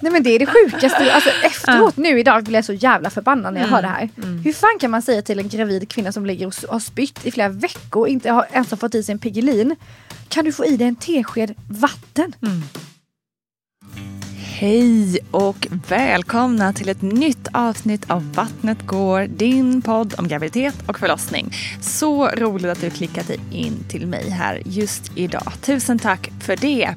Nej men det är det sjukaste. Alltså, efteråt nu idag blir jag så jävla förbannad när jag hör det här. Hur fan kan man säga till en gravid kvinna som ligger och har spytt i flera veckor och inte har, ens har fått i sig en Piggelin. Kan du få i dig en tesked vatten? Hej och välkomna till ett nytt avsnitt av Vattnet går, din podd om graviditet och förlossning. Så roligt att du klickade in till mig här just idag. Tusen tack för det.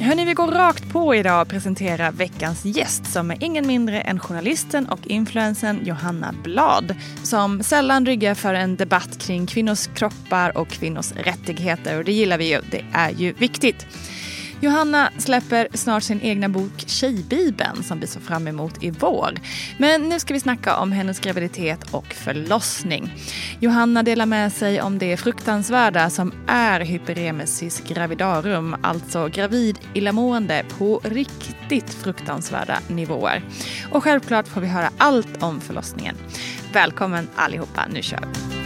Hörni, vi går rakt på idag och presenterar veckans gäst som är ingen mindre än journalisten och influensen Johanna Blad som sällan ryggar för en debatt kring kvinnors kroppar och kvinnors rättigheter och det gillar vi ju. Det är ju viktigt. Johanna släpper snart sin egna bok Tjejbibeln som vi ser fram emot i vår. Men nu ska vi snacka om hennes graviditet och förlossning. Johanna delar med sig om det fruktansvärda som är hyperemesis gravidarum, alltså gravid illamående på riktigt fruktansvärda nivåer. Och självklart får vi höra allt om förlossningen. Välkommen allihopa, nu kör vi!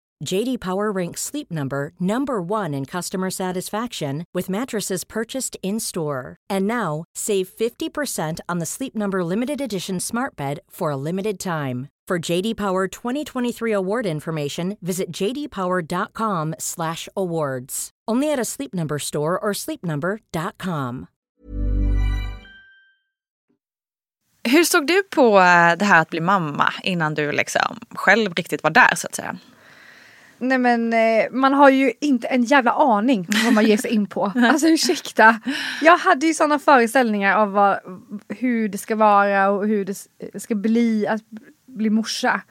JD Power ranks Sleep Number number 1 in customer satisfaction with mattresses purchased in-store. And now, save 50% on the Sleep Number limited edition Smart Bed for a limited time. For JD Power 2023 award information, visit jdpower.com/awards. Only at a Sleep Number store or sleepnumber.com. Hur såg du på eh, det här att bli mamma innan du liksom själv riktigt var där så att säga? Nej men eh, man har ju inte en jävla aning vad man ger sig in på. Alltså ursäkta. Jag hade ju sådana föreställningar av vad, hur det ska vara och hur det ska bli att bli morsa.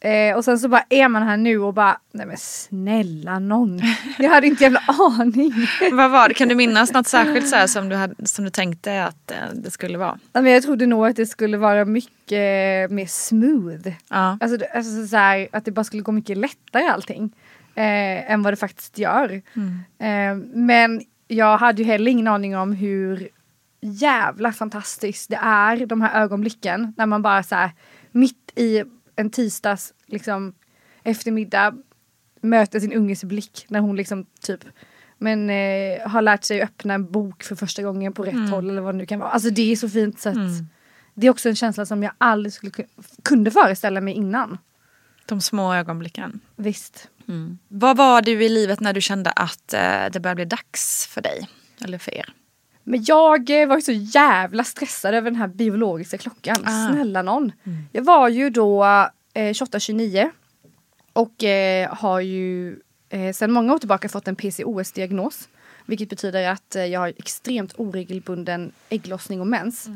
Eh, och sen så bara är man här nu och bara, nej men snälla någon. Jag hade inte jävla aning. Vad var det? Kan du minnas något särskilt så som, du hade, som du tänkte att eh, det skulle vara? Nej, men jag trodde nog att det skulle vara mycket mer smooth. Ja. Alltså, alltså så här, att det bara skulle gå mycket lättare allting. Eh, än vad det faktiskt gör. Eh, men jag hade ju heller ingen aning om hur jävla fantastiskt det är de här ögonblicken när man bara så här mitt i en tisdags liksom eftermiddag möter sin unges blick när hon liksom typ men eh, har lärt sig öppna en bok för första gången på rätt håll eller vad det nu kan vara. Alltså det är så fint så att det är också en känsla som jag aldrig skulle ku- kunde föreställa mig innan. De små ögonblicken. Visst. Vad var du i livet när du kände att eh, det började bli dags för dig? Eller för er? Men jag eh, var ju så jävla stressad över den här biologiska klockan. Ah. Snälla någon. Jag var ju då eh, 28-29 och eh, har ju eh, sedan många år tillbaka fått en PCOS-diagnos. Vilket betyder att eh, jag har extremt oregelbunden ägglossning och mens.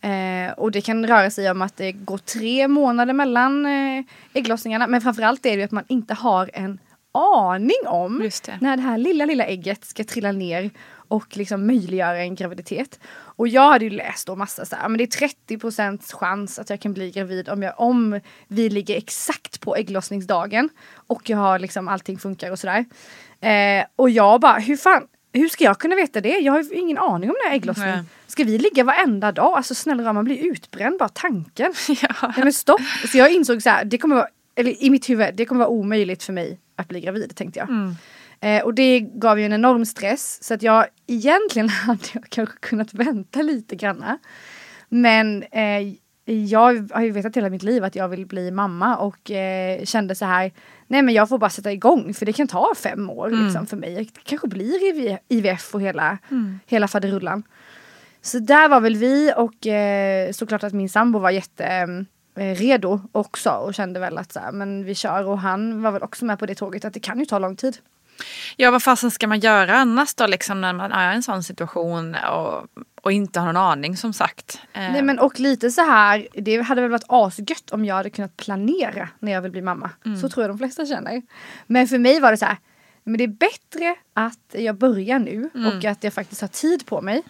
Eh, och det kan röra sig om att det går tre månader mellan eh, ägglossningarna. Men framförallt är det att man inte har en aning om det. när det här lilla, lilla ägget ska trilla ner och liksom möjliggöra en graviditet. Och jag hade ju läst då massa så här, men det är 30% chans att jag kan bli gravid om, jag, om vi ligger exakt på ägglossningsdagen och jag har liksom allting funkar och sådär. Eh, och jag bara, hur fan, hur ska jag kunna veta det? Jag har ju ingen aning om när ägglossning. Nej. Ska vi ligga varenda dag? Alltså snälla man blir utbränd bara tanken. Ja. Nej men stopp. Så jag insåg så här, det kommer vara, eller i mitt huvud, det kommer vara omöjligt för mig att bli gravid tänkte jag. Eh, och det gav ju en enorm stress så att jag egentligen hade jag kanske kunnat vänta lite granna. Men eh, jag har ju vetat hela mitt liv att jag vill bli mamma och eh, kände så här, nej men jag får bara sätta igång för det kan ta fem år liksom, för mig. Det kanske blir IV- IVF och hela, hela faderullan. Så där var väl vi och eh, såklart att min sambo var jätte eh, redo också och kände väl att så här, men vi kör och han var väl också med på det tåget att det kan ju ta lång tid. Ja, vad fasen ska man göra annars då liksom när man är i en sån situation och, och inte har någon aning som sagt? Eh, Nej men och lite så här, det hade väl varit asgött om jag hade kunnat planera när jag vill bli mamma. Så tror jag de flesta känner. Men för mig var det så här, men det är bättre att jag börjar nu och att jag faktiskt har tid på mig.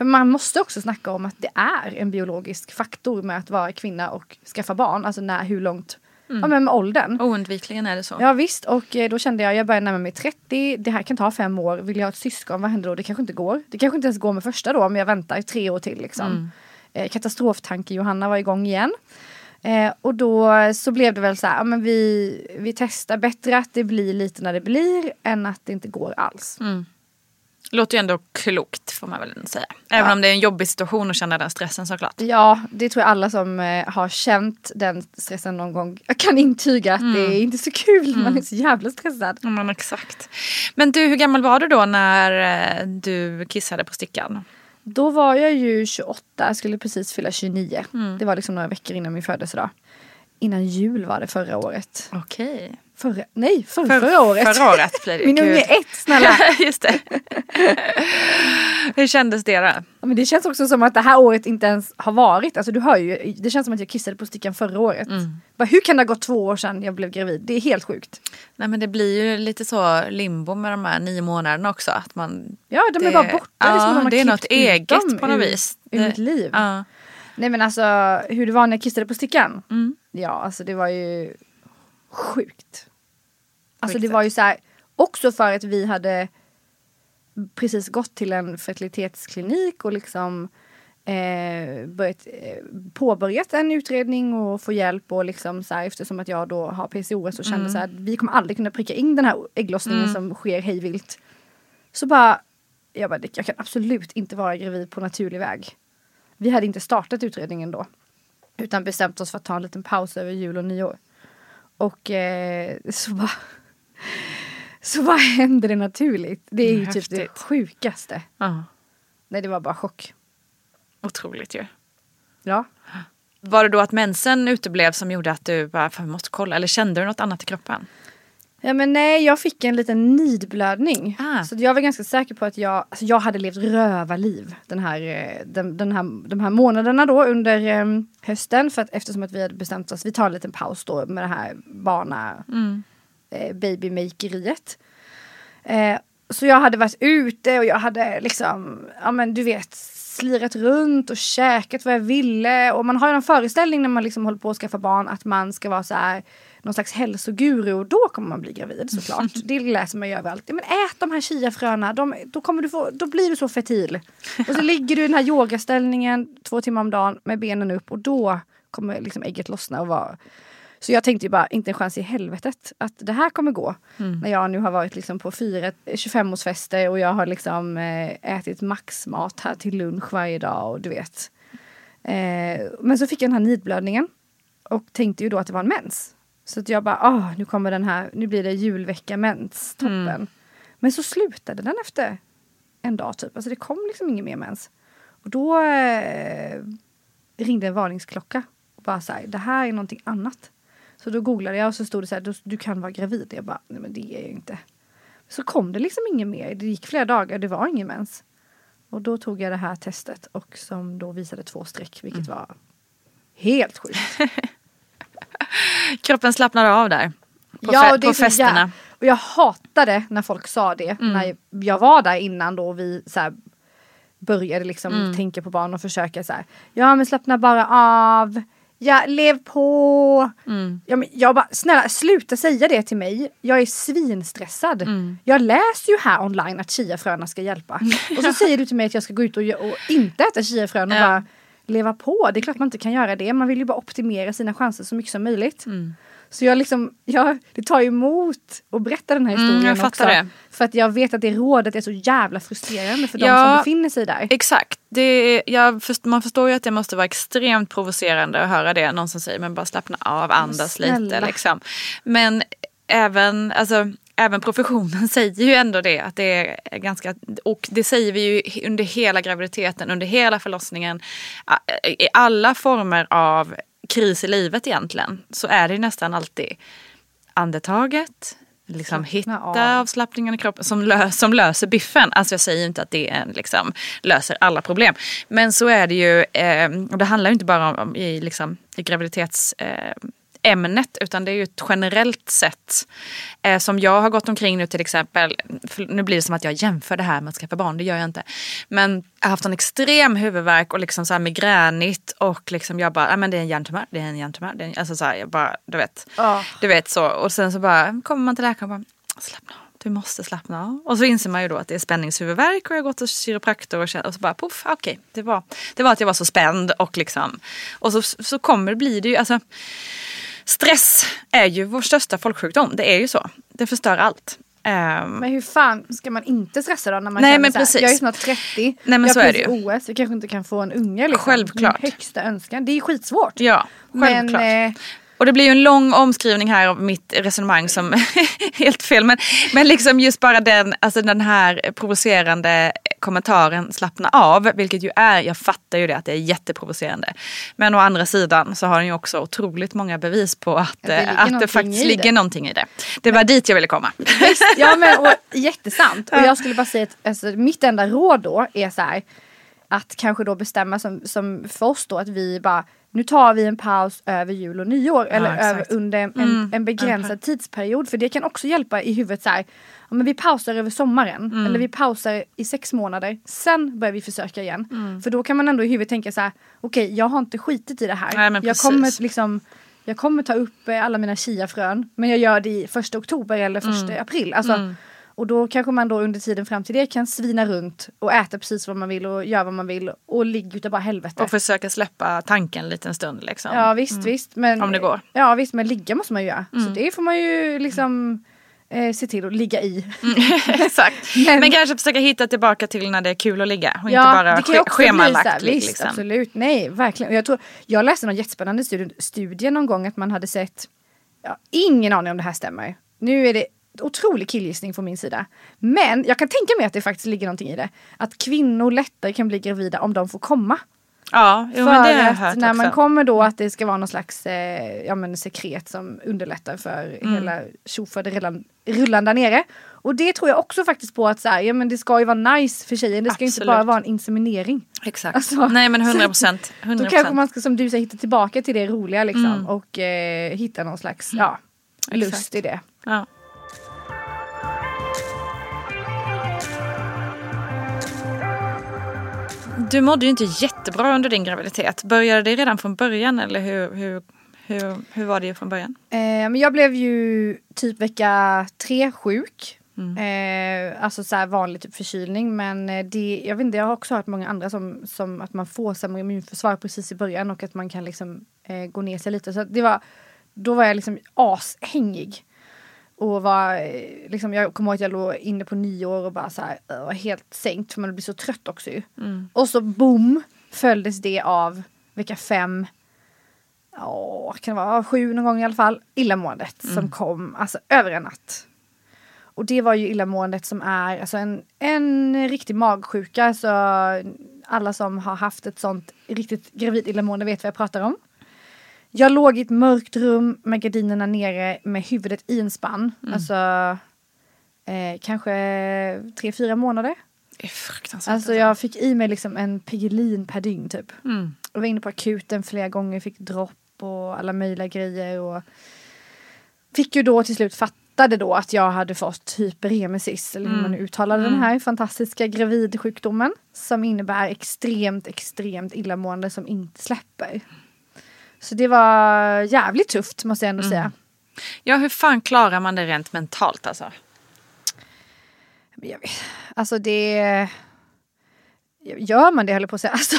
För man måste också snacka om att det är en biologisk faktor med att vara kvinna och skaffa barn. Alltså när, hur långt, ja men med åldern. Oundvikligen är det så. Ja visst och eh, då kände jag, jag börjar närma mig 30, det här kan ta fem år, vill jag ha ett syskon, vad händer då? Det kanske inte går. Det kanske inte ens går med första då om jag väntar tre år till liksom. Eh, katastroftanke Johanna var igång igen. Eh, och då så blev det väl så här, ja, men vi, vi testar bättre att det blir lite när det blir än att det inte går alls. Låter ju ändå klokt får man väl säga. Även om det är en jobbig situation att känna den stressen såklart. Ja, det tror jag alla som eh, har känt den stressen någon gång kan intyga att det är inte så kul. Man är så jävla stressad. Ja, men exakt. Men du, hur gammal var du då när eh, du kissade på stickan? Då var jag ju 28, skulle precis fylla 29. Det var liksom några veckor innan min födelsedag. Innan jul var det förra året. Okej. Förra, nej, förra, förra året. Förra året blir det. Min unge är ett, snälla. Just det. hur kändes det då? Ja, Men det känns också som att det här året inte ens har varit. Alltså du hör ju, det känns som att jag kissade på stickan förra året. Bara, hur kan det ha gått två år sedan jag blev gravid? Det är helt sjukt. Nej men det blir ju lite så limbo med de här nio månaderna också. Att man, Ja, de är Det- bara borta. det är, som att ja, de har det är något eget på något ur, vis. Ur Det- mitt liv. ja. Nej men alltså hur det var när jag kissade på stickan. Mm. Ja alltså det var ju sjukt. Alltså det var ju så här, också för att vi hade precis gått till en fertilitetsklinik och liksom eh, börjat, eh, påbörjat en utredning och få hjälp och liksom så här, eftersom att jag då har PCOS och kände så här, vi kommer aldrig kunna pricka in den här ägglossningen som sker hejvilt. Så bara, jag bara, jag kan absolut inte vara gravid på naturlig väg. Vi hade inte startat utredningen då. Utan bestämt oss för att ta en liten paus över jul och nyår. Och eh, så bara så bara hände det naturligt. Det är ju Mm, typ det sjukaste. ja. Nej det var bara chock. Otroligt ju. Ja. Var det då att mensen uteblev som gjorde att du bara, fan vi måste kolla? Eller kände du något annat i kroppen? Ja men nej jag fick en liten nidblödning. Ah. Så jag var ganska säker på att jag, alltså jag hade levt rövarliv den här, eh, den, den här, de här månaderna då under eh, hösten. För att eftersom att vi hade bestämt oss, vi tar en liten paus då med det här barna eh, babymakeriet. Eh, så jag hade varit ute och jag hade liksom, ja men du vet, slirat runt och käkat vad jag ville. Och man har ju en föreställning när man liksom håller på att skaffa barn att man ska vara så här någon slags hälsoguru och då kommer man bli gravid såklart. det läser man ju överallt. Men ät de här chiafröna, de, då, kommer du få, då blir du så fertil. Och så ligger du i den här yogaställningen två timmar om dagen med benen upp och då kommer liksom ägget lossna och vara så jag tänkte ju bara, inte en chans i helvetet att det här kommer gå. När jag nu har varit liksom på fyra 25-årsfester och jag har liksom eh, ätit maxmat här till lunch varje dag och du vet. Eh, men så fick jag den här nidblödningen och tänkte ju då att det var en mens. Så att jag bara, ah, nu kommer den här, nu blir det julvecka mens, toppen. Mm. Men så slutade den efter en dag typ, alltså det kom liksom ingen mer mens. Och då eh, ringde en varningsklocka. Och bara så här, det här är någonting annat. Så då googlade jag och så stod det så här, du, du kan vara gravid. Jag bara, nej men det är jag inte. Så kom det liksom inget mer. Det gick flera dagar, det var ingen mens. Och då tog jag det här testet och som då visade två streck, vilket Mm. var helt sjukt. Kroppen slappnade av där. På, Ja, och det på festerna. jä- Och jag hatade när folk sa det. Mm. När jag var där innan då vi så här, började liksom Mm. tänka på barn och försöka så här. Ja men slappna bara av. Ja, lev på. Mm. Ja, men jag bara, snälla sluta säga det till mig. Jag är svinstressad. Mm. Jag läser ju här online att chiafröna ska hjälpa. Och så säger du till mig att jag ska gå ut och, och inte äta chiafrön och Ja. bara leva på. Det är klart man inte kan göra det. Man vill ju bara optimera sina chanser så mycket som möjligt. Mm. Så jag liksom, ja, det tar emot att berätta den här Mm, historien jag fattar också. det. För att jag vet att det rådet är så jävla frustrerande för de Ja. som befinner sig där. Exakt. Det jag man förstår ju att det måste vara extremt provocerande att höra det. Någon som säger men bara slappna av, andas lite. snälla. Liksom. Men även, alltså, även professionen säger ju ändå det. Att det är ganska, och det säger vi ju under hela graviditeten, under hela förlossningen. I alla former av kris i livet egentligen så är det ju nästan alltid andetaget, liksom hitta av. avslappningen i kroppen som, lö, som löser biffen. Alltså jag säger inte att det är en, liksom, löser alla problem. Men så är det ju, eh, och det handlar ju inte bara om, om i, liksom, i graviditets... Eh, ämnet utan det är ju ett generellt sätt. Eh, som jag har gått omkring nu till exempel, nu blir det som att jag jämför det här med att skaffa barn, det gör jag inte. Men jag har haft en extrem huvudvärk och liksom så här migränigt och liksom jag bara, ah, men det är en hjärntumör, det är en hjärntumör. Det är en, alltså så här, jag bara, du vet. Ja. Du vet så. Och sen så bara kommer man till läkaren och bara slappna av. Du måste slappna av. Och så inser man ju då att det är spänningshuvudvärk och jag har gått hos kiropraktor och, känner- och så bara poff, okej. det, var, det var att jag var så spänd och liksom. Och så, så kommer blir det ju, alltså. Stress är ju vår största folksjukdom. Det är ju så. Det förstör allt. Ehm, Men hur fan ska man inte stressa då när man Nej, känner men så här, precis. jag är snart 30, men jag så har är precis OS, vi kanske inte kan få en unge liksom. Självklart. Min högsta önskan, det är skitsvårt. ja, Men, självklart. eh, Och det blir ju en lång omskrivning här av mitt resonemang som är helt fel. Men, men liksom just bara den, alltså den här provocerande kommentaren slappna av. Vilket ju är, jag fattar ju det att det är jätteprovocerande. Men å andra sidan så har den ju också otroligt många bevis på att, det eh, att det faktiskt ligger det. någonting i det. Det var dit jag ville komma. Visst, ja men och, jättesant. Och jag skulle bara säga att alltså, mitt enda råd då är så här att kanske då bestämma som, som för oss då att vi bara nu tar vi en paus över jul och nyår eller exakt. över, under en, Mm, en begränsad tidsperiod. För det kan också hjälpa i huvudet så här, ja, men vi pausar över sommaren Mm. eller vi pausar i sex månader. Sen börjar vi försöka igen. Mm. För då kan man ändå i huvudet tänka så här, okej jag har inte skitit i det här. Nej, jag precis. kommer liksom jag kommer ta upp eh, alla mina chiafrön men jag gör det i första oktober eller första Mm. april. Alltså, Och då kanske man då under tiden fram till det kan svina runt och äta precis vad man vill och göra vad man vill och ligga utav bara helvete. Och försöka släppa tanken en liten stund. Liksom. Ja visst, visst. Men, Om det går. Ja visst, men ligga måste man ju göra. Mm. Så det får man ju liksom eh, se till att ligga i. Exakt. Men- Men, kanske försöka hitta tillbaka till när det är kul att ligga. Och Ja, inte bara det kan ske- också bli så schemalagt. här, Visst, liksom. absolut. Nej, verkligen. Och Jag, tror, jag läste någon jättespännande studie, studie någon gång att man hade sett, ja, ingen aning om det här stämmer. Nu är det otrolig killgissning från min sida. Men jag kan tänka mig att det faktiskt ligger någonting i det. Att kvinnor lättare kan bli gravida om de får komma. Ja, jo, för men det har jag att hört när också. man kommer då att det ska vara någon slags eh, ja, men sekret som underlättar för Mm. hela tjofaderillan rullan där nere. Och det tror jag också faktiskt på att så här, ja, men det ska ju vara nice för tjejen. Det ska ju inte Absolut. bara vara en inseminering. Exakt. Alltså, Nej men så 100 att- procent. Då kanske man ska som du säger hitta tillbaka till det roliga liksom och eh, hitta någon slags ja, lust Exakt. i det. Ja. Du mådde ju inte jättebra under din graviditet. Började det redan från början eller hur, hur, hur, hur var det från början? Eh, men jag blev ju typ vecka tre sjuk. Mm. Eh, alltså så här vanlig typ förkylning men eh, det, jag vet inte, jag har också hört många andra som, som att man får sämre immunförsvar precis i början och att man kan liksom eh, gå ner sig lite. Så det var, då var jag liksom ashängig. Och var, eh, liksom, jag kommer ihåg att jag låg inne på nyår och bara så här, var helt sänkt för man blir så trött också ju. Och så boom följdes det av vecka fem, åh, kan det vara sju någon gång i alla fall, illamåendet Mm. som kom alltså över en natt. Och det var ju illamåendet som är alltså en, en riktig magsjuka. Så alla som har haft ett sånt riktigt gravid illamående vet vad jag pratar om. Jag låg i ett mörkt rum med gardinerna nere med huvudet i en spann. Mm. Alltså eh, kanske tre, fyra månader. Det är fruktansvärt. Alltså jag fick i mig liksom en Piggelin per dygn typ. Mm. Jag var inne på akuten flera gånger, fick dropp och alla möjliga grejer. Och fick ju då till slut fattade då att jag hade fått hyperemesis, eller hur man nu uttalade den här fantastiska gravidsjukdomen. Som innebär extremt, extremt illamående som inte släpper. Så det var jävligt tufft måste jag ändå säga. Ja, hur fan klarar man det rent mentalt alltså? Jag vet, alltså det... Gör man det höll jag på att säga. Alltså,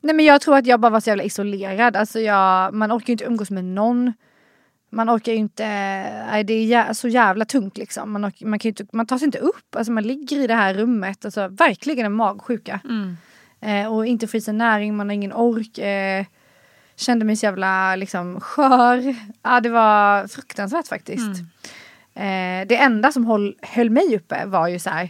nej men jag tror att jag bara var så jävla isolerad. Alltså jag, man orkar ju inte umgås med någon. Man orkar ju inte, nej det är så jävla tungt liksom. Man, orkar, man, kan inte, man tar sig inte upp, alltså man ligger i det här rummet. Alltså verkligen en magsjuka. Eh, och inte får i sig näring, man har ingen ork. Eh, kände mig så jävla liksom skör. Ja det var fruktansvärt faktiskt. Eh, det enda som håll, höll mig uppe var ju så här.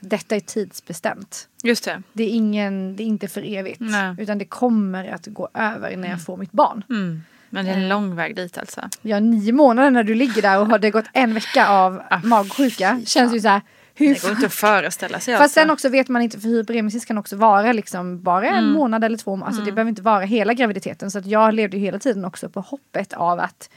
Detta är tidsbestämt. Just det. Det är, ingen, det är inte för evigt. Nej. Utan det kommer att gå över när jag får mitt barn. Mm. Men det är en lång väg dit alltså. Ja, nio månader när du ligger där och har det gått en vecka av Ah, magsjuka. Känns ju så här. Hur Det går inte att föreställa sig Fast alltså. sen också vet man inte, för hyperemesis kan också vara liksom bara en Mm. månad eller två. Alltså det behöver inte vara hela graviditeten. Så att jag levde hela tiden också på hoppet av att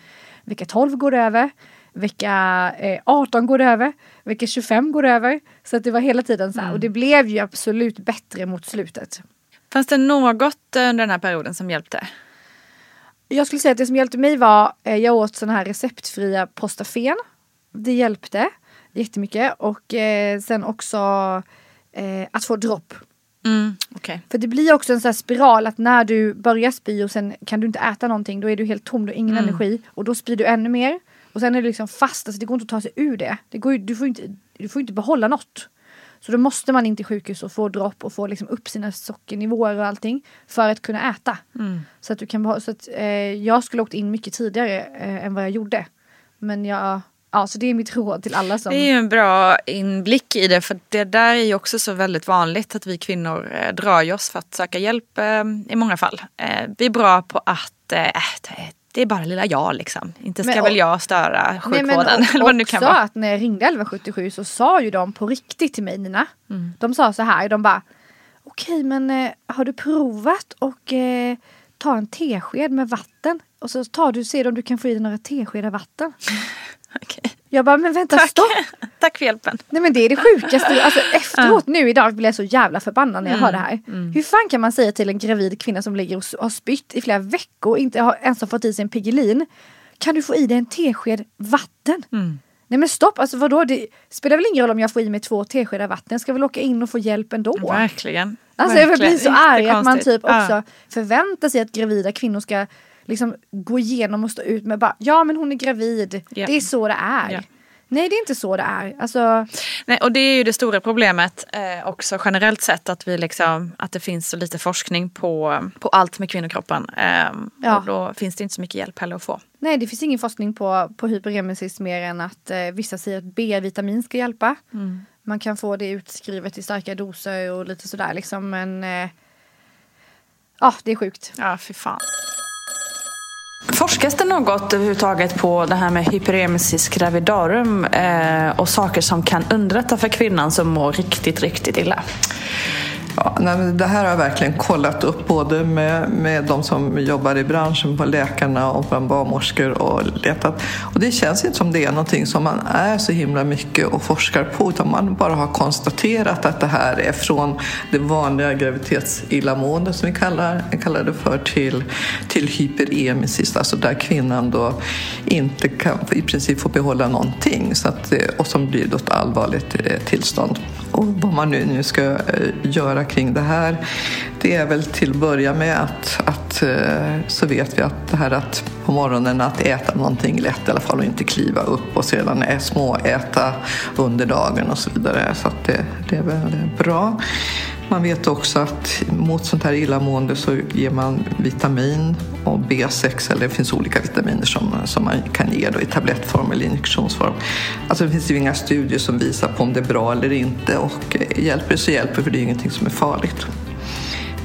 vecka 12 går över, vecka eh, 18 går över, vecka 25 går över. Så att det var hela tiden så här. Mm. Och det blev ju absolut bättre mot slutet. Fanns det något under den här perioden som hjälpte? Jag skulle säga att det som hjälpte mig var, eh, jag åt sådana här receptfria postafen. Det hjälpte jättemycket. Och eh, sen också eh, att få dropp. Mm. Okej. För det blir också en sån här spiral att när du börjar spy och sen kan du inte äta någonting, då är du helt tom, du har ingen energi. Och då spyr du ännu mer. Och sen är det liksom fast, alltså det går inte att ta sig ur det. det går ju, du, får inte, du får inte behålla något. Så då måste man in till sjukhus och få dropp och få liksom upp sina sockernivåer och allting. För att kunna äta. Så att du kan behålla, så att, eh, jag skulle åkt in mycket tidigare eh, än vad jag gjorde. Men jag, ja så det är mitt råd till alla som... Det är ju en bra inblick i det för det där är ju också så väldigt vanligt att vi kvinnor eh, drar ju oss för att söka hjälp eh, i många fall. Eh, vi är bra på att eh, det- är bara lilla jag liksom. Inte ska Men, väl jag störa Nej, sjukvården men och- eller vad nu kan vara. att när jag ringde 1177 så sa ju de på riktigt till mig Nina. Mm. De sa så här, de bara Okej men har du provat och ta en tesked med vatten och så tar du, ser du om du kan få i dig några teskedar vatten. Okej. Jag bara, men vänta Tack. stopp! Tack för hjälpen. Nej men det är det sjukaste. Alltså, efteråt nu idag blir jag så jävla förbannad när jag hör det här. Hur fan kan man säga till en gravid kvinna som ligger och har spytt i flera veckor och inte har, ens har fått i sig en Piggelin. Kan du få i dig en tesked vatten? Nej men stopp, alltså vadå? Det spelar väl ingen roll om jag får i mig två teskedar vatten. Jag ska väl åka in och få hjälp ändå. Verkligen. Alltså jag Verkligen. blir så arg att man typ Ja. också förväntar sig att gravida kvinnor ska liksom gå igenom och stå ut med bara ja men hon är gravid, Ja. det är så det är. Ja. Nej det är inte så det är. Alltså, Nej, och det är ju det stora problemet eh, också generellt sett att, vi liksom, att det finns så lite forskning på, på allt med kvinnokroppen. Eh, Ja. Och då finns det inte så mycket hjälp heller att få. nej det finns ingen forskning på, på hyperemesis mer än att eh, vissa säger att B-vitamin ska hjälpa. Man kan få det utskrivet i starka doser och lite sådär liksom men eh, Ja det är sjukt. Ja, fy fan. Forskas det något överhuvudtaget på det här med hyperemesis gravidarum eh, och saker som kan underlätta för kvinnan som mår riktigt, riktigt illa? Ja, nej, men det här har jag verkligen kollat upp både med, med de som jobbar i branschen, på läkarna och bland barnmorskor och letat. Och det känns inte som det är någonting som man är så himla mycket och forskar på utan man bara har konstaterat att det här är från det vanliga graviditetsillamående som vi kallar, kallar det för till, till hyperemesis, alltså där kvinnan då inte kan i princip få behålla någonting så att, och som blir då ett allvarligt eh, tillstånd. Och vad man nu, nu ska eh, göra kring det här, det är väl till att börja med att, att eh, så vet vi att det här att på morgonen att äta någonting lätt i alla fall och inte kliva upp och sedan är små äta under dagen och så vidare. Så att det, det är väl bra. Man vet också att mot sånt här illamående så ger man vitamin och B6 eller det finns olika vitaminer som, som man kan ge då i tablettform eller injektionsform. Alltså det finns ju inga studier som visar på om det är bra eller inte och eh, hjälper det så hjälper för det är ingenting som är farligt.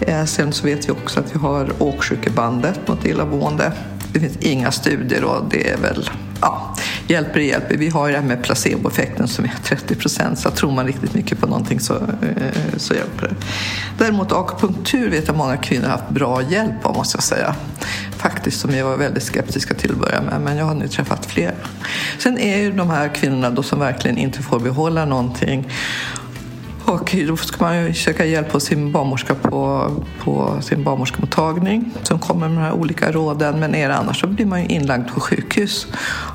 Eh, sen så vet vi också att vi har åksjukebandet mot illamående. Det finns inga studier och det är väl ja, hjälper det hjälper. Vi har ju det här med placeboeffekten som är 30 procent så tror man riktigt mycket på någonting så, eh, så hjälper det. Däremot akupunktur vet jag många kvinnor har haft bra hjälp av måste jag säga. Faktiskt som jag var väldigt skeptiska till att börja med men jag har nu träffat fler. Sen är ju de här kvinnorna då som verkligen inte får behålla någonting och då ska man ju söka hjälp hos sin barnmorska på, på sin barnmorskemottagning som kommer med de här olika råden. Men är det annars så blir man ju inlagd på sjukhus.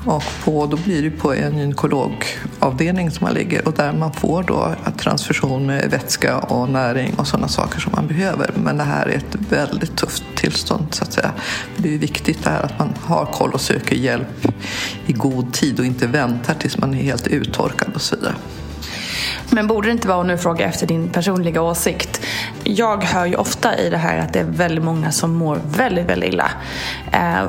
Och på, då blir det på en gynekologavdelning som man ligger och där man får då transfusion med vätska och näring och sådana saker som man behöver. Men det här är ett väldigt tufft tillstånd så att säga. Det är viktigt det här att man har koll och söker hjälp i god tid och inte väntar tills man är helt uttorkad och så vidare. Men borde det inte vara, och nu fråga efter din personliga åsikt. Jag hör ju ofta i det här att det är väldigt många som mår väldigt, väldigt illa. Eh,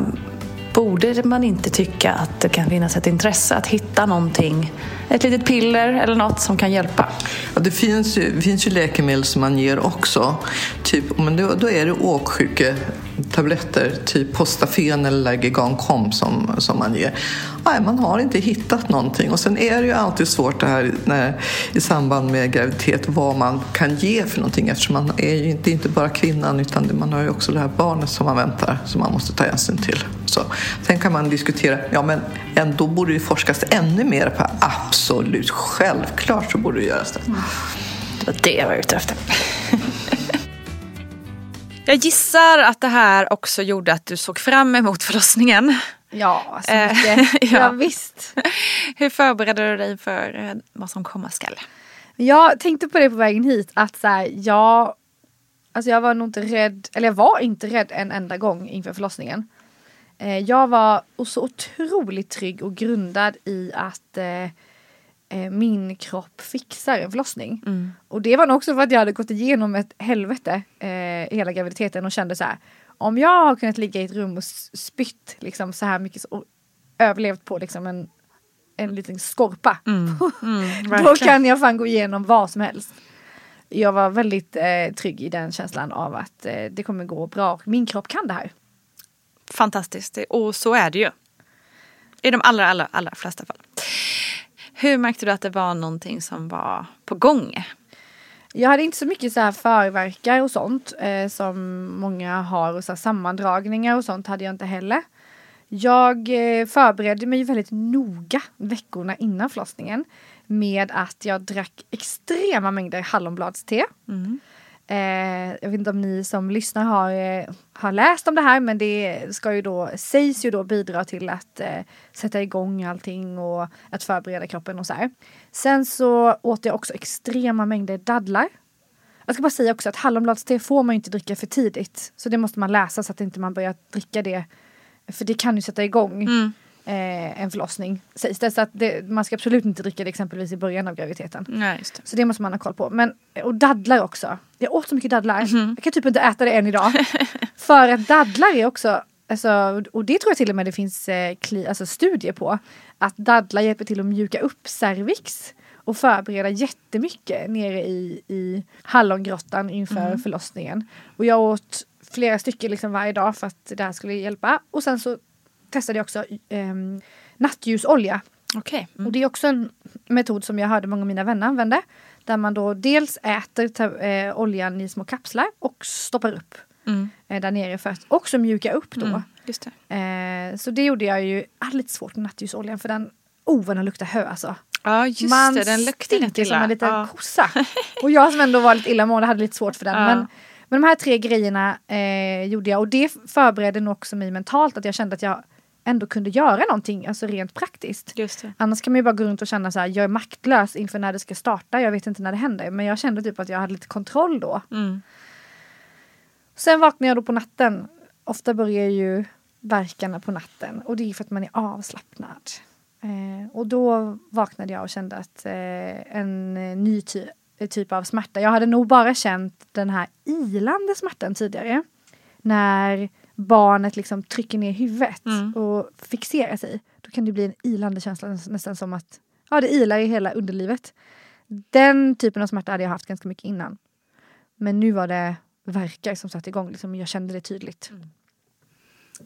borde man inte tycka att det kan finnas ett intresse att hitta någonting, ett litet piller eller något som kan hjälpa? Ja, det finns ju, det finns ju läkemedel som man ger också. Typ, men då, då är det åksjuketabletter, typ Postafen eller Lergigan som, som man ger. Nej, man har inte hittat någonting. Och sen är det ju alltid svårt det här när, i samband med graviditet vad man kan ge för någonting eftersom man är ju inte, inte bara kvinnan utan man har ju också det här barnet som man väntar som man måste ta hänsyn till. Så, sen kan man diskutera, ja men ändå borde det forskas ännu mer på absolut, självklart så borde det göras det. Mm. Det var det jag var ute efter. Jag gissar att det här också gjorde att du såg fram emot förlossningen. Ja, så eh, mycket. ja. ja, visst. Hur förberedde du dig för eh, vad som komma skall? Jag tänkte på det på vägen hit att så här, jag, alltså jag var nog inte rädd, eller jag var inte rädd en enda gång inför förlossningen. Eh, jag var så otroligt trygg och grundad i att min kropp fixar en förlossning. Mm. Och det var nog också för att jag hade gått igenom ett helvete eh, hela graviditeten och kände så här om jag har kunnat ligga i ett rum och spytt liksom så här mycket och överlevt på liksom en, en liten skorpa. Mm, mm, då kan jag fan gå igenom vad som helst. Jag var väldigt eh, trygg i den känslan av att eh, det kommer gå bra. Min kropp kan det här. Fantastiskt och så är det ju. I de allra, allra, allra flesta fall. Hur märkte du att det var någonting som var på gång? Jag hade inte så mycket så här förverkar och sånt eh, som många har och så sammandragningar och sånt hade jag inte heller. Jag eh, förberedde mig väldigt noga veckorna innan förlossningen med att jag drack extrema mängder hallonbladste. Mm. Eh, jag vet inte om ni som lyssnar har, eh, har läst om det här men det ska ju då, sägs ju då bidra till att eh, sätta igång allting och att förbereda kroppen och så här. Sen så åt jag också extrema mängder dadlar. Jag ska bara säga också att hallonbladste får man ju inte dricka för tidigt. Så det måste man läsa så att inte man börjar dricka det. För det kan ju sätta igång. Mm eh, en förlossning sägs det. Så att det, man ska absolut inte dricka det exempelvis i början av graviditeten. Nej, det. Så det måste man ha koll på. Men, och dadlar också. Jag åt så mycket dadlar. Mm -hmm. Jag kan typ inte äta det än idag. För att dadlar är också Alltså, och det tror jag till och med det finns eh, kli, alltså studier på. Att dadlar hjälper till att mjuka upp cervix och förbereda jättemycket nere i, i hallongrottan inför mm. förlossningen. Och jag åt flera stycken liksom varje dag för att det här skulle hjälpa. Och sen så testade jag också eh, nattljusolja. Okay. Mm. Och det är också en metod som jag hörde många av mina vänner använda. Där man då dels äter eh, oljan i små kapslar och stoppar upp mm. eh, där nere för att också mjuka upp då. Mm, det. Eh, så det gjorde jag ju, jag hade lite svårt med nattljusoljan för den, oh vad den luktar hö alltså. Ja just man det, den luktar lite illa. som en liten ja. kossa. Och jag som ändå var lite illamående hade lite svårt för den. Ja. Men, men de här tre grejerna eh, gjorde jag och det förberedde nog också mig mentalt att jag kände att jag ändå kunde göra någonting, alltså rent praktiskt. Annars kan man ju bara gå runt och känna så här, jag är maktlös inför när det ska starta, jag vet inte när det händer. Men jag kände typ att jag hade lite kontroll då. Mm. Sen vaknade jag då på natten. Ofta börjar ju verkarna på natten och det är för att man är avslappnad. Eh, och då vaknade jag och kände att eh, en ny ty eh, typ av smärta. Jag hade nog bara känt den här ilande smärtan tidigare. När barnet liksom trycker ner huvudet Mm. och fixerar sig. Då kan det bli en ilande känsla, näs- nästan som att ja, det ilar i hela underlivet. Den typen av smärta hade jag haft ganska mycket innan. Men nu var det verkar som satte igång, liksom, jag kände det tydligt.